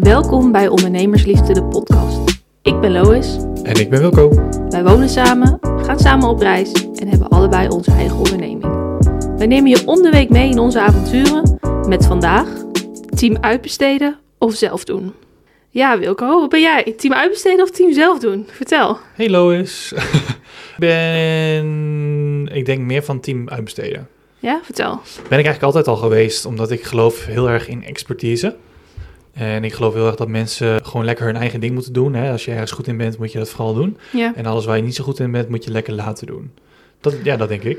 Welkom bij Ondernemersliefde, de podcast. Ik ben Lois. En ik ben Wilco. Wij wonen samen, gaan samen op reis en hebben allebei onze eigen onderneming. Wij nemen je om de week mee in onze avonturen met vandaag team uitbesteden of zelf doen. Ja, Wilco, wat ben jij? Team uitbesteden of team zelf doen? Vertel. Hey Lois. ik ben, ik denk meer van team uitbesteden. Ja, vertel. Ben ik eigenlijk altijd al geweest, omdat ik geloof heel erg in expertise. En ik geloof heel erg dat mensen gewoon lekker hun eigen ding moeten doen. Hè? Als je ergens goed in bent, moet je dat vooral doen. Ja. En alles waar je niet zo goed in bent, moet je lekker laten doen. Dat, ja, dat denk ik.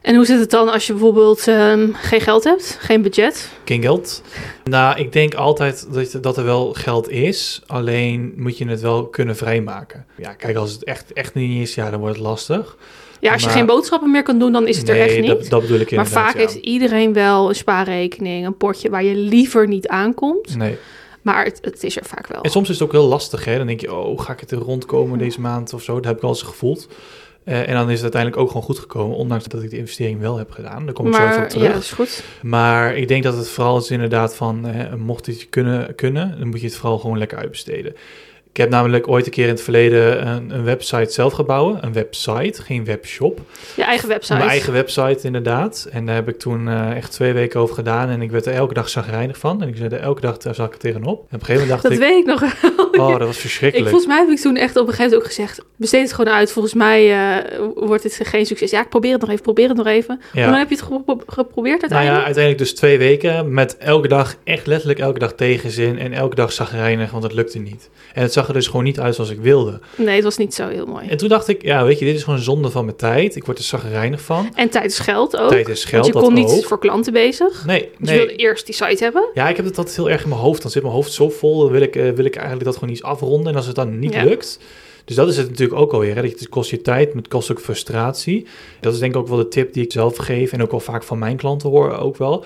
En hoe zit het dan als je bijvoorbeeld ehm, geen geld hebt, geen budget? Geen geld. Nou, ik denk altijd dat, dat er wel geld is. Alleen moet je het wel kunnen vrijmaken. Ja, kijk, als het echt, echt niet is, ja, dan wordt het lastig. Ja, als je Maar- geen boodschappen meer kan doen, dan is het er echt niet. Dat, dat bedoel ik maar vaak ja. heeft iedereen wel een spaarrekening, een potje waar je liever niet aankomt. Nee. Maar het, het is er vaak wel. En soms is het ook heel lastig, hè. Dan denk je, oh, ga ik het er rondkomen deze maand of zo? Dat heb ik al eens gevoeld. Eh, en dan is het uiteindelijk ook gewoon goed gekomen, ondanks dat ik de investering wel heb gedaan. Daar kom ik zo even op maar terug. ja, dat is goed. Maar ik denk dat het vooral is inderdaad van, eh, mocht je kunnen, kunnen, dan moet je het vooral gewoon lekker uitbesteden. Ik heb namelijk ooit een keer in het verleden een, een website zelf gebouwen. Een website, geen webshop. Je eigen website. Mijn eigen website inderdaad. En daar heb ik toen eh, echt twee weken over gedaan. En ik werd er elke dag zagrijnig van. En ik zei er elke dag daar zat ik er tegenop. En op een gegeven moment dat dacht ik, weet ik nog wel. oh, dat was ik, verschrikkelijk. volgens mij heb ik toen echt op een gegeven moment ook gezegd: besteed het gewoon uit. Volgens mij eh, wordt het geen succes. Ja, ik probeer het nog even, probeer het nog even. Ja. Hoe lang heb je het gepro- geprobeerd Nou uiteindelijk? ja, uiteindelijk dus twee weken met elke dag, echt letterlijk elke dag tegenzin en elke dag zagrijnig, want het lukte niet. En het zag er dus gewoon niet uit zoals ik wilde. Nee, het was niet zo heel mooi. En toen dacht ik, ja, weet je, dit is gewoon zonde van mijn tijd. Ik word er zagrijnig van. En tijd is geld ook. Tijd is geld, want je dat kon niet ook. voor klanten bezig. Nee, Dus je wilde nee. eerst die site hebben. Ja, ik heb het altijd heel erg in mijn hoofd. Dan zit mijn hoofd zo vol, dan wil ik, eh, wil ik eigenlijk dat gewoon iets afronden. En als het dan niet Ja. lukt... Dus dat is het natuurlijk ook alweer. Hè? Dat Het kost je tijd, maar het kost ook frustratie. Dat is denk ik ook wel de tip die ik zelf geef. En ook wel vaak van mijn klanten hoor ook wel.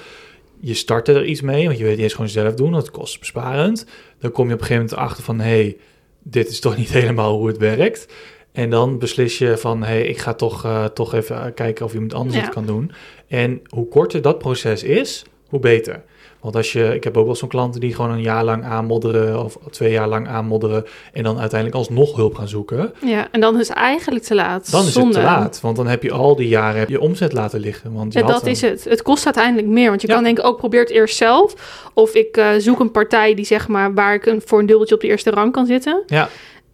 Je start er iets mee, want je weet eerst gewoon zelf doen. Dat kost besparend. Dan kom je op een gegeven moment achter van... hey, dit is toch niet helemaal hoe het werkt. En dan beslis je van... hey, ik ga toch, eh, toch even eh, kijken of iemand anders Ja. het kan doen. En hoe korter dat proces is, hoe beter. Want als je, ik heb ook wel zo'n klanten die gewoon een jaar lang aanmodderen of twee jaar lang aanmodderen en dan uiteindelijk alsnog hulp gaan zoeken, Ja, en dan is het eigenlijk te laat. dan is Zonde. het te laat. Want dan heb je al die jaren je omzet laten liggen. Want je Ja, dat is het. Het kost uiteindelijk meer. Want je Ja. kan denken, ook probeer het eerst zelf. Of ik eh, zoek een partij die zeg maar waar ik een, voor een dubbeltje op de eerste rang kan zitten. Ja.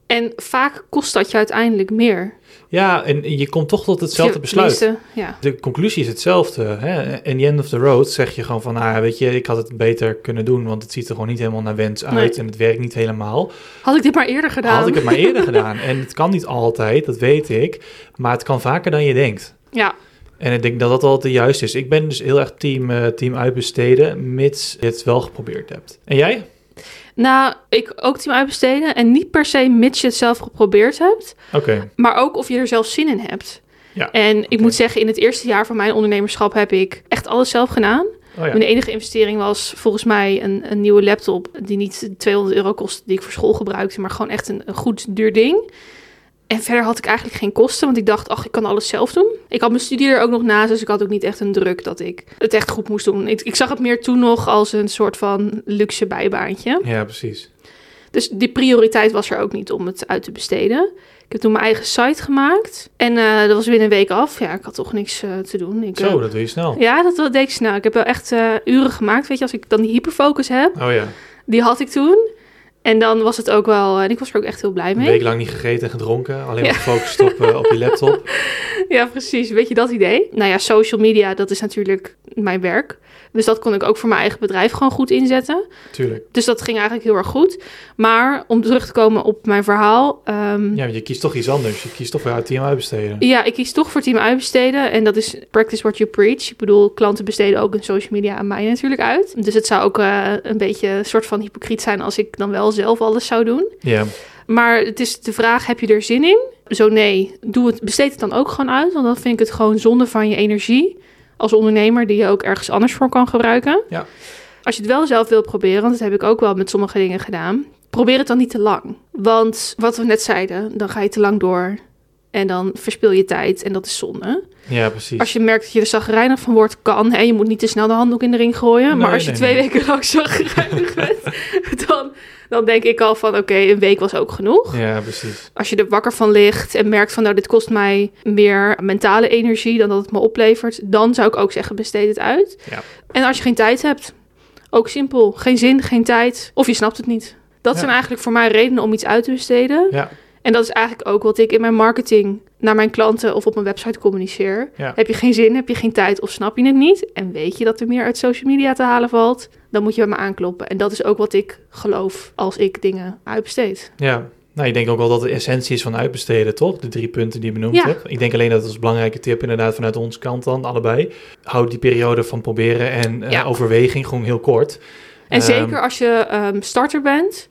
En vaak kost dat je uiteindelijk meer. Ja, en je komt toch tot hetzelfde besluit. Ja. De conclusie is hetzelfde. Hè? In the end of the road zeg je gewoon van, nou, weet je, ik had het beter kunnen doen, want het ziet er gewoon niet helemaal naar wens uit Nee. en het werkt niet helemaal. Had ik dit maar eerder gedaan. Had ik het maar eerder gedaan. En het kan niet altijd, dat weet ik, maar het kan vaker dan je denkt. Ja, En ik denk dat dat altijd de juiste is. Ik ben dus heel erg team, eh, team uitbesteden, mits je het wel geprobeerd hebt. En jij? Nou, ik ook team uitbesteden. En niet per se mits je het zelf geprobeerd hebt. Oké. Maar ook of je er zelf zin in hebt. Ja. En ik moet zeggen, in het eerste jaar van mijn ondernemerschap heb ik echt alles zelf gedaan. Oh ja. Mijn enige investering was volgens mij een, een nieuwe laptop die niet 200 euro kostte, die ik voor school gebruikte, maar gewoon echt een, een goed duur ding. En verder had ik eigenlijk geen kosten, want ik dacht, ach, ik kan alles zelf doen. Ik had mijn studie er ook nog naast, dus ik had ook niet echt een druk dat ik het echt goed moest doen. Ik, ik zag het meer toen nog als een soort van luxe bijbaantje. Ja, precies. Dus die prioriteit was er ook niet om het uit te besteden. Ik heb toen mijn eigen site gemaakt en eh, dat was binnen een week af. Ja, ik had toch niks eh, te doen. Ik, eh, Zo, dat doe je snel. ja, dat, dat deed ik snel. Ik heb wel echt eh, uren gemaakt. Weet je, als ik dan die hyperfocus heb, Oh ja. die had ik toen. En dan was het ook wel, en ik was er ook echt heel blij Een mee. week lang niet gegeten en gedronken, alleen Ja. maar gefocust op, eh, op je laptop. Ja, precies. Weet je dat idee? Nou ja, social media, dat is natuurlijk mijn werk. Dus dat kon ik ook voor mijn eigen bedrijf gewoon goed inzetten. Tuurlijk. Dus dat ging eigenlijk heel erg goed. Maar om terug te komen op mijn verhaal. ehm, Ja, want je kiest toch iets anders. Je kiest toch uit team uitbesteden. Ja, ik kies toch voor team uitbesteden. En dat is practice what you preach. Ik bedoel, klanten besteden ook hun social media aan mij natuurlijk uit. Dus het zou ook eh, een beetje een soort van hypocriet zijn als ik dan wel zelf alles zou doen. Ja. Maar het is de vraag, heb je er zin in? Zo nee, doe het, besteed het dan ook gewoon uit. Want dan vind ik het gewoon zonde van je energie als ondernemer die je ook ergens anders voor kan gebruiken. Ja. Als je het wel zelf wilt proberen, want dat heb ik ook wel met sommige dingen gedaan. Probeer het dan niet te lang. Want wat we net zeiden, dan ga je te lang door. En dan verspil je tijd en dat is zonde. Ja, precies. Als je merkt dat je er zagrijnig van wordt, kan. Hè? Je moet niet te snel de handdoek in de ring gooien. maar als je nee, twee nee. weken lang zagrijnig bent, dan, dan denk ik al van... oké, een week was ook genoeg. Ja, precies. Als je er wakker van ligt en merkt van... nou, dit kost mij meer mentale energie dan dat het me oplevert... dan zou ik ook zeggen, besteed het uit. Ja. En als je geen tijd hebt, ook simpel. Geen zin, geen tijd. Of je snapt het niet. Dat Ja. zijn eigenlijk voor mij redenen om iets uit te besteden. Ja, En dat is eigenlijk ook wat ik in mijn marketing naar mijn klanten of op mijn website communiceer. Ja. Heb je geen zin, heb je geen tijd of snap je het niet? En weet je dat er meer uit social media te halen valt? Dan moet je bij me aankloppen. En dat is ook wat ik geloof als ik dingen uitbesteed. ja. Nou, ik denk ook wel dat de essentie is van uitbesteden, toch? De drie punten die je benoemd Ja. hebt. Ik denk alleen dat het als belangrijke tip inderdaad vanuit onze kant dan, allebei. Houd die periode van proberen en eh, overweging gewoon heel kort. En Ehm, zeker als je ehm, starter bent,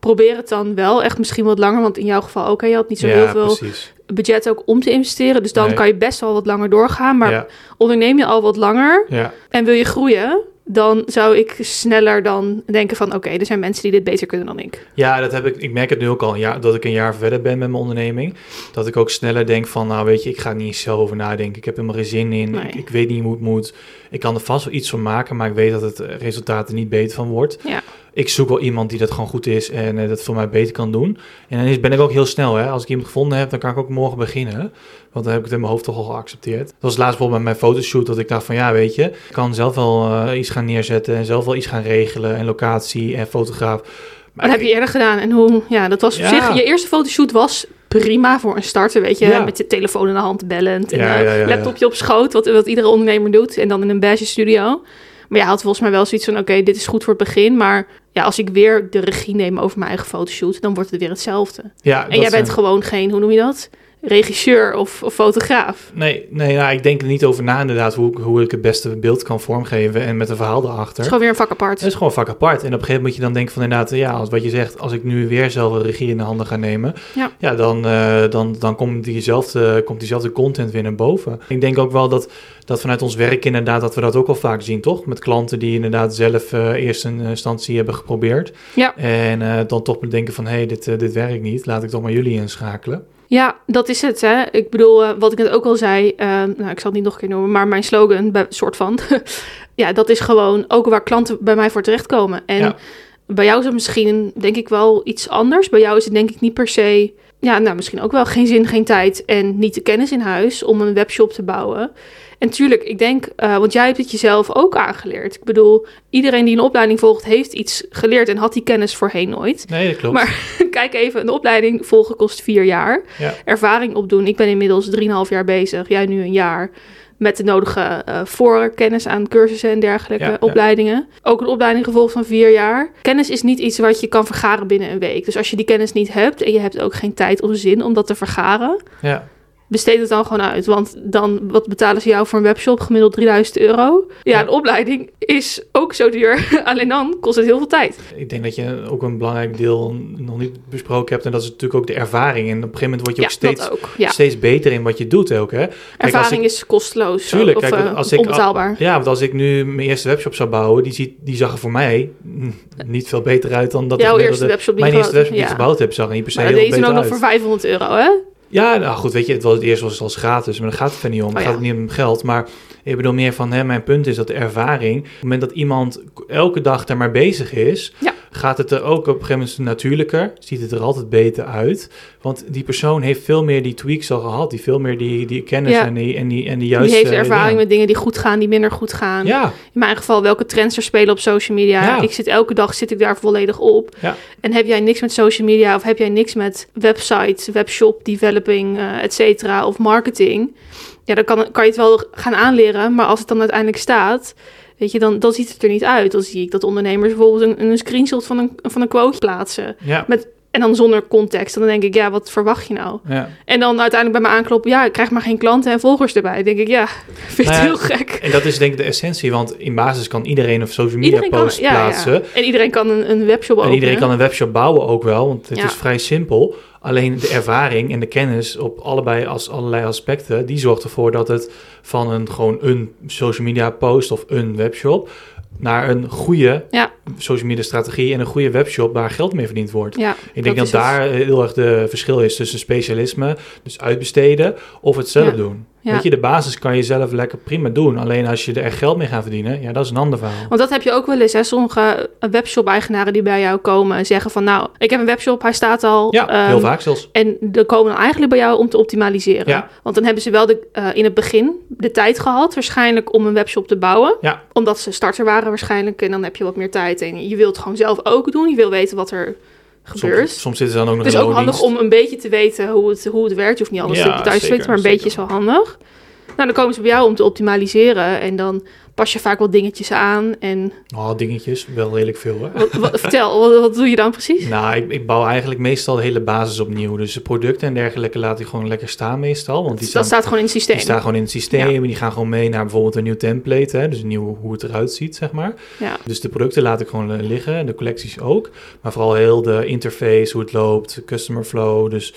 probeer het dan wel echt misschien wat langer. Want in jouw geval ook, hè, je had niet zo ja, heel veel precies. budget ook om te investeren. Dus dan Nee. kan je best wel wat langer doorgaan. Maar Ja, onderneem je al wat langer ja, en wil je groeien... dan zou ik sneller dan denken van... oké, er zijn mensen die dit beter kunnen dan ik. Ja, dat heb ik. Ik merk het nu ook al een jaar, dat ik een jaar verder ben met mijn onderneming. Dat ik ook sneller denk van, nou weet je, ik ga er niet zelf over nadenken. Ik heb helemaal geen zin in. Nee. Ik, ik weet niet hoe het moet. Ik kan er vast wel iets van maken, maar ik weet dat het resultaat er niet beter van wordt. Ja. Ik zoek wel iemand die dat gewoon goed is en eh, dat voor mij beter kan doen. En dan is, ben ik ook heel snel, hè. Als ik iemand gevonden heb, dan kan ik ook morgen beginnen. Want dan heb ik het in mijn hoofd toch al geaccepteerd. Dat was laatst bijvoorbeeld bij mijn fotoshoot dat ik dacht van, ja weet je, ik kan zelf wel eh, iets gaan neerzetten en zelf wel iets gaan regelen en locatie en fotograaf. Maar dat heb je eerder gedaan. En hoe, ja, dat was op zich... Je eerste fotoshoot was prima voor een starter, weet je. Ja. Met je telefoon in de hand bellend. En ja, ja. laptopje op schoot, wat, wat iedere ondernemer doet. En dan in een beige studio. Maar je had volgens mij wel zoiets van... Oké, dit is goed voor het begin. Maar ja, als ik weer de regie neem over mijn eigen fotoshoot... dan wordt het weer hetzelfde. Ja, En jij bent zijn- gewoon geen, hoe noem je dat? Regisseur of, of fotograaf. Nee, nee nou, ik denk er niet over na inderdaad hoe, ik- hoe ik het beste beeld kan vormgeven en met een verhaal Het erachter. is gewoon weer een vak apart. Het is gewoon vak apart. En op een gegeven moment moet je dan denken van inderdaad, ja, als wat je zegt, als ik nu weer zelf een regie in de handen ga nemen, Ja. dan, eh, dan, dan komt, diezelfde, komt diezelfde content weer naar boven. Ik denk ook wel dat, dat vanuit ons werk inderdaad, dat we dat ook wel vaak zien, toch? Met klanten die inderdaad zelf eh, eerst een instantie hebben geprobeerd. Ja. En eh, dan toch bedenken van, hé, hey, dit, dit werkt niet, laat ik toch maar jullie inschakelen. Ja, dat is het. Hè. Ik bedoel, eh, wat ik net ook al zei, eh, nou, ik zal het niet nog een keer noemen, maar mijn slogan, soort van, ja, dat is gewoon ook waar klanten bij mij voor terechtkomen. En Ja. Bij jou is het misschien, denk ik, wel iets anders. Bij jou is het denk ik niet per se, ja, nou, misschien ook wel geen zin, geen tijd en niet de kennis in huis om een webshop te bouwen. En tuurlijk, ik denk, eh, want jij hebt het jezelf ook aangeleerd. Ik bedoel, iedereen die een opleiding volgt, heeft iets geleerd en had die kennis voorheen nooit. Nee, dat klopt. Maar kijk even, een opleiding volgen kost vier jaar. Ja. Ervaring opdoen. Ik ben inmiddels 3,5 jaar bezig. Jij nu een jaar. Met de nodige eh, voorkennis aan cursussen en dergelijke Ja, ja. opleidingen. Ook een opleiding gevolgd van vier jaar. Kennis is niet iets wat je kan vergaren binnen een week. Dus als je die kennis niet hebt en je hebt ook geen tijd of zin om dat te vergaren, ja. Besteed het dan gewoon uit. Want dan, wat betalen ze jou voor een webshop? Gemiddeld 3000 euro. Ja, Ja. een opleiding is ook zo duur. Alleen dan kost het heel veel tijd. Ik denk dat je ook een belangrijk deel nog niet besproken hebt. En dat is natuurlijk ook de ervaring. En op een gegeven moment word je Ja, ook steeds, ook. Ja. steeds beter in wat je doet ook. Hè? als Ervaring ik- is kosteloos. Tuurlijk, of kijk, eh, als ik- onbetaalbaar. Ja, want als ik nu mijn eerste webshop zou bouwen, die, ziet, die zag er voor mij mm, niet veel beter uit dan dat Jouw eerste webshop die Mijn eerste webshop die ik gebouwd heb, zag er niet per se Maar heel deze beter dan nog voor 500 euro, hè? Ja, nou goed, weet je, het, was, het eerste was het als gratis, maar daar gaat het er niet om. Het Oh, gaat ja. niet om geld, maar ik bedoel meer van, hè, mijn punt is dat de ervaring, op het moment dat iemand elke dag daar maar bezig is, Ja. gaat het er ook op een gegeven moment natuurlijker, ziet het er altijd beter uit. Want die persoon heeft veel meer die tweaks al gehad, die veel meer die, die kennis Ja. en, die, en, die, en die juiste... die heeft ervaring met dingen die goed gaan, die minder goed gaan. Ja, In mijn geval, welke trends er spelen op social media. Ik zit elke dag zit ik daar volledig op. En heb jij niks met social media of heb jij niks met website, webshop, developing, eh et cetera, of marketing. Ja, dan kan, kan je het wel gaan aanleren, maar als het dan uiteindelijk staat, weet je, dan, dan ziet het er niet uit. Dan zie ik dat ondernemers bijvoorbeeld een, een screenshot van een, van een quote plaatsen. ja, En dan zonder context. En dan denk ik, ja, wat verwacht je nou? ja. En dan uiteindelijk bij me aankloppen, ja, ik krijg maar geen klanten en volgers erbij. Dan denk ik, ja, vind het Nou ja, heel gek. En dat is denk ik de essentie, want in basis kan iedereen een social media Iedereen kan, post ja, plaatsen. ja. En iedereen kan een, een webshop En openen. iedereen kan een webshop bouwen ook wel, want het is vrij simpel. Alleen de ervaring en de kennis op allebei als allerlei aspecten, die zorgt ervoor dat het van een gewoon een social media post of een webshop naar een goede Ja. social media strategie en een goede webshop waar geld mee verdiend wordt. Ja, Ik denk dat, daar heel erg de verschil is tussen specialisme, dus uitbesteden, of het zelf Ja. doen. Ja. Weet je, de basis kan je zelf lekker prima doen. Alleen als je er echt geld mee gaat verdienen, ja, dat is een ander verhaal. Want dat heb je ook wel eens, hè? Sommige webshop-eigenaren die bij jou komen en zeggen van... nou, ik heb een webshop, hij staat al. Ja, ehm, heel vaak zelfs. En die komen dan eigenlijk bij jou om te optimaliseren. Ja. Want dan hebben ze wel de, eh, in het begin de tijd gehad, waarschijnlijk, om een webshop te bouwen. Ja. Omdat ze starter waren waarschijnlijk. En dan heb je wat meer tijd. En je wilt gewoon zelf ook doen. Je wil weten wat er gebeurt. Soms, soms zitten ze dan ook nog Het is ook handig om een beetje te weten hoe het, hoe het werkt. Je hoeft niet alles Ja, te thuis zeker, weten, maar een zeker. beetje is wel handig. Nou, dan komen ze bij jou om te optimaliseren. En dan pas je vaak wat dingetjes aan. En Oh, dingetjes, wel redelijk veel hè. wat, wat- vertel, wat, wat doe je dan precies? Nou, ik, ik bouw eigenlijk meestal de hele basis opnieuw. Dus de producten en dergelijke laat ik gewoon lekker staan meestal. Want die dat staan, staat gewoon in het systeem. die staan gewoon in het systeem en die gaan gewoon mee naar bijvoorbeeld een nieuw template. Hè? Dus een nieuw hoe het eruit ziet, zeg maar. Ja. Dus de producten laat ik gewoon eh, liggen en de collecties ook. Maar vooral heel de interface, hoe het loopt, customer flow. Dus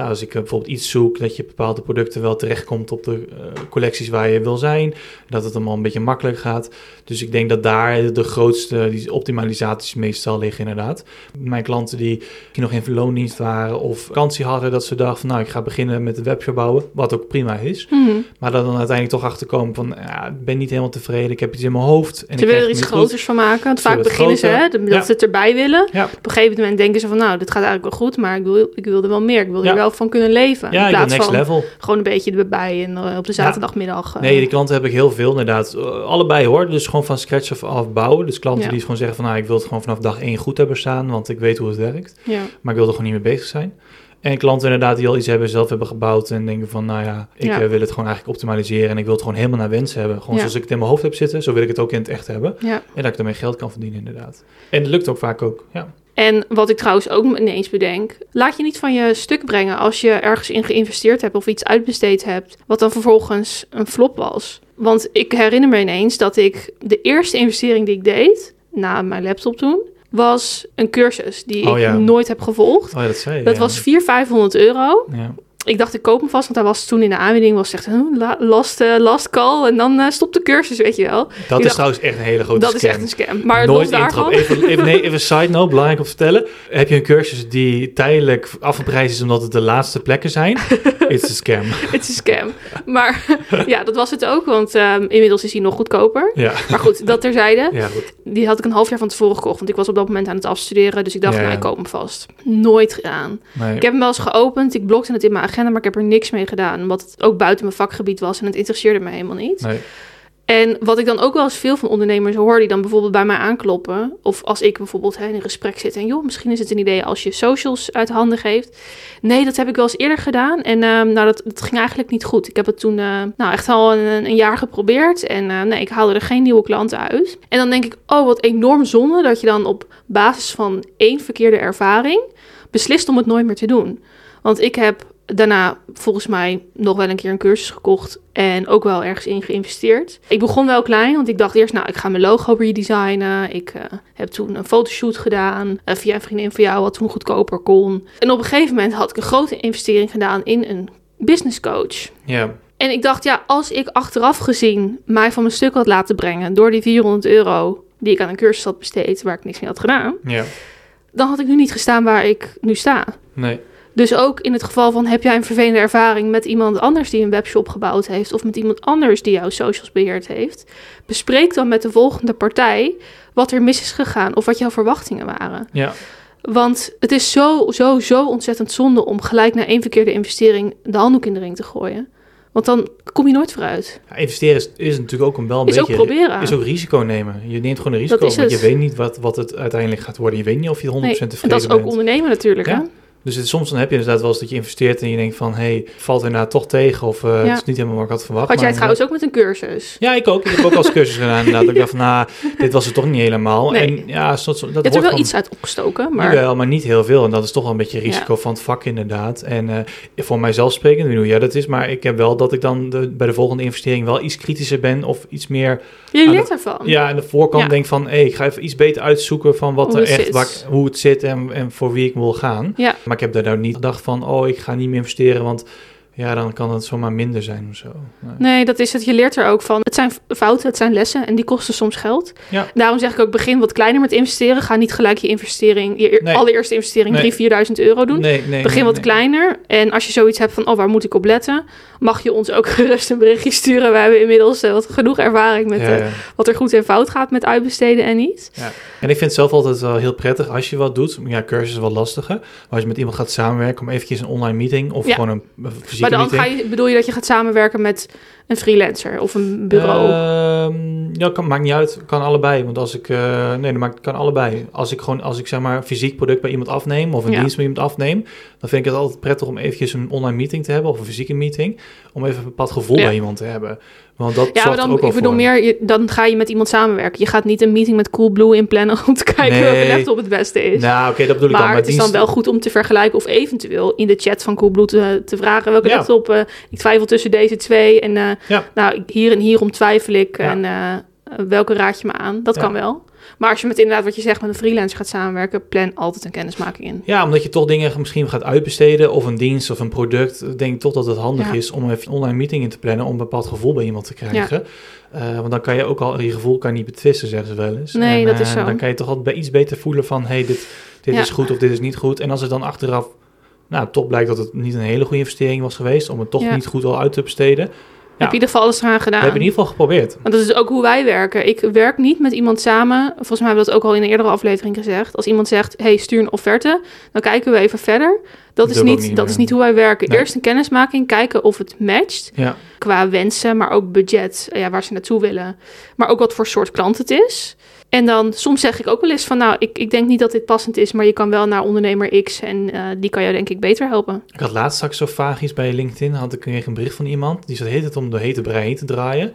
als ik eh, bijvoorbeeld iets zoek, dat je bepaalde producten wel terechtkomt op de eh, collecties waar je wil zijn. Dat het allemaal een beetje makkelijk gaat. Dus ik denk dat daar de grootste die optimalisaties meestal liggen inderdaad. Mijn klanten die nog in loondienst waren of vakantie hadden, dat ze dachten van nou ik ga beginnen met de webshop bouwen. Wat ook prima is. Mhm. Maar dan uiteindelijk toch achterkomen van ja, ik ben niet helemaal tevreden. Ik heb iets in mijn hoofd. En Ze ik willen er iets goed. groters van maken. Want vaak beginnen ze, hè, dat Ja. ze het erbij willen. Ja. Op een gegeven moment denken ze van, nou, dit gaat eigenlijk wel goed, maar ik wil, ik wil er wel meer. Ik wil er wel van kunnen leven. Ja, in plaats next van level. gewoon een beetje erbij en eh, op de zaterdagmiddag. eh, Nee, die klanten heb ik heel veel inderdaad. Allebei hoor. Dus gewoon van scratch af, af bouwen. Dus klanten Ja. die gewoon zeggen van nou, ik wil het gewoon vanaf dag één goed hebben staan, want ik weet hoe het werkt. ja. Maar ik wil er gewoon niet mee bezig zijn. En klanten inderdaad die al iets hebben, zelf hebben gebouwd en denken van nou ja, ik Ja. eh, wil het gewoon eigenlijk optimaliseren en ik wil het gewoon helemaal naar wens hebben. Gewoon zoals ik het in mijn hoofd heb zitten, zo wil ik het ook in het echt hebben. En dat ik daarmee geld kan verdienen inderdaad. En dat lukt ook vaak ook, ja. En wat ik trouwens ook ineens bedenk, laat je niet van je stuk brengen als je ergens in geïnvesteerd hebt of iets uitbesteed hebt, wat dan vervolgens een flop was. Want ik herinner me ineens dat ik de eerste investering die ik deed, na mijn laptop toen, was een cursus die Oh ik ja. nooit heb gevolgd. Oh ja, dat zei je. Dat ja. was 400, 500 euro. Ik dacht, ik koop hem vast, want hij was toen in de aanbieding. Was echt la- last, eh, last call en dan eh, stopt de cursus, weet je wel. Dat Ik is dacht, trouwens echt een hele grote dat is scam. echt een scam. Maar Nooit daarvan... Even, even, nee, even side note, belangrijk om te vertellen. Heb je een cursus die tijdelijk afgeprijsd is omdat het de laatste plekken zijn? It's a scam. Het is een scam. Maar ja, dat was het ook, want ehm, inmiddels is hij nog goedkoper. Ja, Maar goed, dat terzijde. ja goed. Die had ik een half jaar van tevoren gekocht, want ik was op dat moment aan het afstuderen. Dus ik dacht, Ja, nou, ik koop hem vast. Nooit gedaan. Nee. Ik heb hem wel eens geopend, ik blokte het in mijn agenda, maar ik heb er niks mee gedaan. Omdat het ook buiten mijn vakgebied was en het interesseerde me helemaal niet. nee. En wat ik dan ook wel eens veel van ondernemers hoor, die dan bijvoorbeeld bij mij aankloppen. Of als ik bijvoorbeeld hè, in een gesprek zit en joh, misschien is het een idee als je socials uit handen geeft. Nee, dat heb ik wel eens eerder gedaan. En ehm, nou, dat, dat ging eigenlijk niet goed. Ik heb het toen eh, nou, echt al een, een jaar geprobeerd. En eh, nee, ik haalde er geen nieuwe klanten uit. En dan denk ik, oh, wat enorm zonde dat je dan op basis van één verkeerde ervaring beslist om het nooit meer te doen. Want ik heb daarna volgens mij nog wel een keer een cursus gekocht en ook wel ergens in geïnvesteerd. Ik begon wel klein, want ik dacht eerst, nou, ik ga mijn logo redesignen. Ik eh, heb toen een fotoshoot gedaan eh, via een vriendin van jou, wat toen goedkoper kon. En op een gegeven moment had ik een grote investering gedaan in een business coach. Ja, En ik dacht, ja, als ik achteraf gezien mij van mijn stuk had laten brengen door die 400 euro die ik aan een cursus had besteed, waar ik niks mee had gedaan, ja. dan had ik nu niet gestaan waar ik nu sta. Nee. Dus ook in het geval van heb jij een vervelende ervaring met iemand anders die een webshop gebouwd heeft of met iemand anders die jouw socials beheerd heeft, bespreek dan met de volgende partij wat er mis is gegaan of wat jouw verwachtingen waren. Ja. Want het is zo, zo, zo ontzettend zonde om gelijk na één verkeerde investering de handdoek in de ring te gooien. Want dan kom je nooit vooruit. Ja, investeren is, is natuurlijk ook een wel een Is ook beetje... proberen. Is ook risico nemen. Je neemt gewoon een risico, want je weet niet wat, wat het uiteindelijk gaat worden. Je weet niet of je 100% Nee, tevreden en dat is bent. ook ondernemen natuurlijk. Ja. Hè? Dus het, soms dan heb je inderdaad wel eens dat je investeert en je denkt van... hé, hey, valt inderdaad toch tegen of eh, Ja. het is niet helemaal wat ik had verwacht. Had jij maar, trouwens ook met een cursus? Ja, ik ook. Ik heb ook als cursus gedaan inderdaad. Ik dacht van, nou, dit was het toch niet helemaal. Nee. En ja, soms, dat Je hebt er wordt wel gewoon- iets uit opgestoken, maar Jawel, maar niet heel veel. En dat is toch wel een beetje risico van het vak inderdaad. En eh, voor mijzelf sprekend, ik hoe jij dat is, maar ik heb wel dat ik dan de, bij de volgende investering wel iets kritischer ben of iets meer je leert ervan. ja, aan de voorkant Ja. denk van, hé, ik ga even iets beter uitzoeken van wat Hoe er echt, waar ik- hoe het zit en, en voor wie ik wil gaan. Ja. Maar ik heb daar nou niet gedacht van, oh, ik ga niet meer investeren, want ja, dan kan het zomaar minder zijn of zo. Nee. Nee, dat is het. Je leert er ook van. Het zijn fouten, het zijn lessen en die kosten soms geld. Ja. Daarom zeg ik ook, begin wat kleiner met investeren. Ga niet gelijk je investering, je Nee. allereerste investering Nee. 3.000, 4.000 euro doen. Nee, nee, Begin wat kleiner. En als je zoiets hebt van, oh, waar moet ik op letten? Mag je ons ook gerust een berichtje sturen. We hebben inmiddels eh, wat genoeg ervaring met Ja, eh, wat er goed en fout gaat met uitbesteden en niet. Ja. En ik vind het zelf altijd wel heel prettig als je wat doet. Ja, cursus is wat lastiger. Maar als je met iemand gaat samenwerken om eventjes een online meeting of gewoon een een Maar dan ga je, bedoel je dat je gaat samenwerken met een freelancer of een bureau? Ehm, ja, kan, maakt niet uit. Kan allebei. Want als ik... eh, nee, dat maakt, kan allebei. Als ik gewoon, als ik zeg maar fysiek product bij iemand afneem... of een Ja. dienst bij iemand afneem... dan vind ik het altijd prettig om eventjes een online meeting te hebben... of een fysieke meeting... om even een bepaald gevoel Ja. bij iemand te hebben. Want dat ja, maar dan, ook ik bedoel voor. meer, je- dan ga je met iemand samenwerken. Je gaat niet een meeting met Coolblue inplannen om te kijken welke laptop het beste is. Nou, oké, dat bedoel ik dan. Maar het is dan wel goed om te vergelijken of eventueel in de chat van Coolblue te, te vragen welke Ja. laptop. eh, ik twijfel tussen deze twee en eh, Ja. nou, hier en hierom twijfel ik Ja. en eh, welke raad je me aan? Dat Ja. kan wel. Maar als je met inderdaad wat je zegt met een freelancer gaat samenwerken, plan altijd een kennismaking in. Ja, omdat je toch dingen misschien gaat uitbesteden of een dienst of een product. Denk ik toch dat het handig Ja. is om even een online meeting in te plannen om een bepaald gevoel bij iemand te krijgen. Eh, want dan kan je ook al, je gevoel kan je niet betwisten, zeggen ze wel eens. Nee, En, dat eh, is zo. Dan kan je toch altijd bij iets beter voelen van, hey, dit, dit Ja. is goed of dit is niet goed. En als het dan achteraf, nou, toch blijkt dat het niet een hele goede investering was geweest om het toch niet goed al uit te besteden. Heb je in ieder geval alles eraan gedaan? We hebben in ieder geval geprobeerd. Want dat is ook hoe wij werken. Ik werk niet met iemand samen. Volgens mij hebben we dat ook al in een eerdere aflevering gezegd. Als iemand zegt, hey, stuur een offerte, dan kijken we even verder. Dat, is niet, niet dat is niet hoe wij werken. Nee. Eerst een kennismaking, kijken of het matcht. Ja, Qua wensen, maar ook budget, ja, waar ze naartoe willen. Maar ook wat voor soort klant het is. En dan soms zeg ik ook wel eens van, nou, ik, ik denk niet dat dit passend is, maar je kan wel naar ondernemer X en eh, die kan jou denk ik beter helpen. ik had laatst straks zo vaag bij LinkedIn. Had ik een bericht van iemand. Die zat hele tijd om de hete heen te draaien.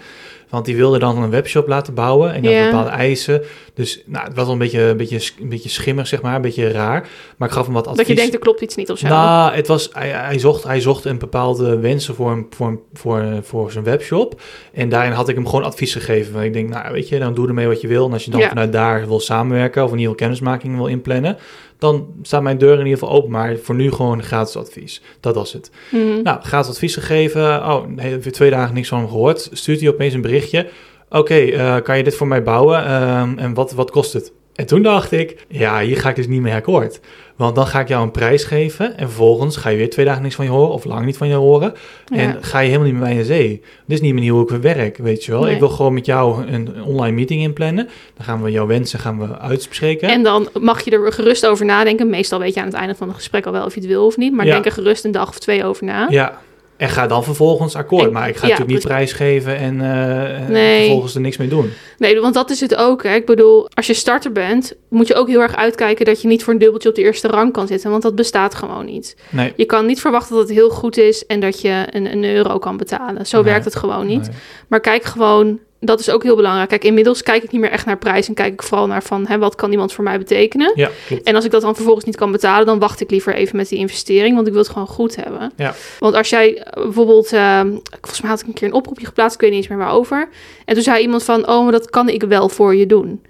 Want die wilde dan een webshop laten bouwen. En die had bepaalde eisen. Dus nou, het was wel een beetje, een, beetje, een beetje schimmig, zeg maar. Een beetje raar. Maar ik gaf hem wat advies. Dat je denkt, er klopt iets niet of zo. Nou, het was, hij, hij, zocht, hij zocht een bepaalde wensen voor, een, voor, een- voor, voor zijn webshop. En daarin had ik hem gewoon advies gegeven. Want ik denk, nou weet je, dan doe ermee wat je wil. En als je dan vanuit daar wil samenwerken of in ieder geval kennismaking wil inplannen, dan staat mijn deur in ieder geval open. Maar voor nu gewoon gratis advies. Dat was het. Mhm. Nou, gratis advies gegeven. Oh, nee, weer twee dagen niks van hem gehoord. Stuurt hij opeens een berichtje. Oké, eh, kan je dit voor mij bouwen? Ehm, en wat, wat kost het? En toen dacht ik, ja, hier ga ik dus niet mee akkoord. Want dan ga ik jou een prijs geven en vervolgens ga je weer twee dagen niks van je horen of lang niet van je horen. Ja. En ga je helemaal niet met mij in zee. Dit is niet meer hoe ik werk, weet je wel. Nee. Ik wil gewoon met jou een, een online meeting inplannen. Dan gaan we jouw wensen gaan we uitspreken. En dan mag je er gerust over nadenken. Meestal weet je aan het einde van het gesprek al wel of je het wil of niet. Maar Ja. denk er gerust een dag of twee over na. Ja, en ga dan vervolgens akkoord. En- maar ik ga ja, natuurlijk niet prijsgeven en, eh, en vervolgens er niks mee doen. Nee, want dat is het ook. Hè. Ik bedoel, als je starter bent, moet je ook heel erg uitkijken dat je niet voor een dubbeltje op de eerste rang kan zitten. Want dat bestaat gewoon niet. Nee. Je kan niet verwachten dat het heel goed is en dat je een, een euro kan betalen. Zo Nee. werkt het gewoon niet. Maar kijk gewoon, dat is ook heel belangrijk. Kijk, inmiddels kijk ik niet meer echt naar prijs en kijk ik vooral naar van, hè, wat kan iemand voor mij betekenen? Ja. En als ik dat dan vervolgens niet kan betalen, dan wacht ik liever even met die investering, want ik wil het gewoon goed hebben. Ja. Want als jij eh, bijvoorbeeld, eh, volgens mij had ik een keer een oproepje geplaatst, ik weet niet eens meer waarover. En toen zei iemand van, oh, maar dat kan ik wel voor je doen.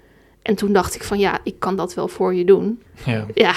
En toen dacht ik van, ja, ik kan dat wel voor je doen. Ja. Ja,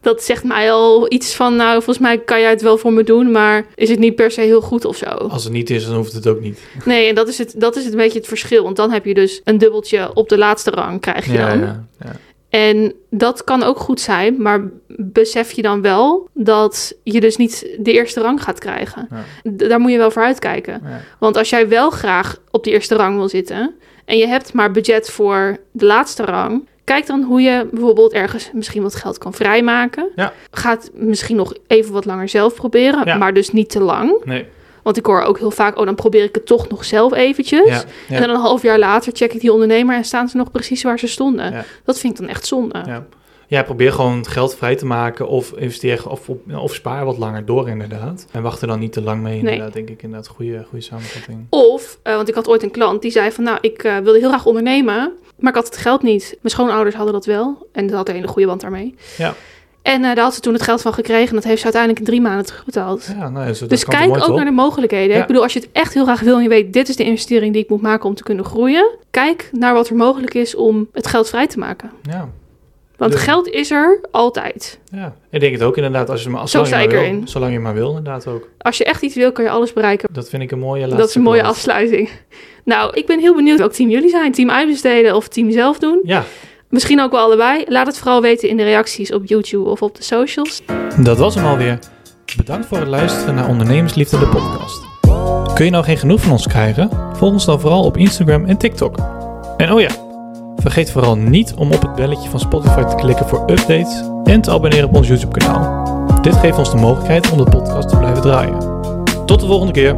dat zegt mij al iets van, nou, volgens mij kan jij het wel voor me doen, maar is het niet per se heel goed of zo. Als het niet is, dan hoeft het ook niet. Nee, en dat is, het, dat is het een beetje het verschil. Want dan heb je dus een dubbeltje op de laatste rang, krijg je Ja, dan. ja, ja. En dat kan ook goed zijn, maar besef je dan wel dat je dus niet de eerste rang gaat krijgen. Ja. Daar moet je wel voor uitkijken. Ja. Want als jij wel graag op de eerste rang wil zitten en je hebt maar budget voor de laatste rang, kijk dan hoe je bijvoorbeeld ergens misschien wat geld kan vrijmaken. Ja. Ga het misschien nog even wat langer zelf proberen, Ja. maar dus niet te lang. Nee. Want ik hoor ook heel vaak, oh dan probeer ik het toch nog zelf eventjes. Ja. Ja. En dan een half jaar later check ik die ondernemer en staan ze nog precies waar ze stonden. Ja. Dat vind ik dan echt zonde. Ja. ja, probeer gewoon geld vrij te maken of investeer of, of spaar wat langer door inderdaad. En wacht er dan niet te lang mee inderdaad, denk ik inderdaad. Goede, goede samenvatting. Of, eh, want ik had ooit een klant die zei van, nou, ik eh, wilde heel graag ondernemen, maar ik had het geld niet. Mijn schoonouders hadden dat wel en dat had een hele goede band daarmee. Ja. En eh, daar had ze toen het geld van gekregen en dat heeft ze uiteindelijk in drie maanden terugbetaald. Ja, nou, dus, dat dus kijk ook naar de mogelijkheden. Ja. Ik bedoel, als je het echt heel graag wil en je weet, dit is de investering die ik moet maken om te kunnen groeien. Kijk naar wat er mogelijk is om het geld vrij te maken. Ja. Want De- geld is er altijd. Ja, ik denk het ook inderdaad. Als je maar, Zo zolang, je sta ik wil, erin. zolang je maar wil, inderdaad ook. Als je echt iets wil, kan je alles bereiken. Dat vind ik een mooie laatste dat is een mooie afsluiting. Nou, ik ben heel benieuwd welk team jullie zijn. Team uitbesteden of team zelf doen. Ja, Misschien ook wel allebei. Laat het vooral weten in de reacties op YouTube of op de socials. dat was hem alweer. Bedankt voor het luisteren naar Ondernemersliefde, de podcast. Kun je nou geen genoeg van ons krijgen? Volg ons dan vooral op Instagram en TikTok. En oh ja, vergeet vooral niet om op het belletje van Spotify te klikken voor updates en te abonneren op ons YouTube kanaal. Dit geeft ons de mogelijkheid om de podcast te blijven draaien. Tot de volgende keer.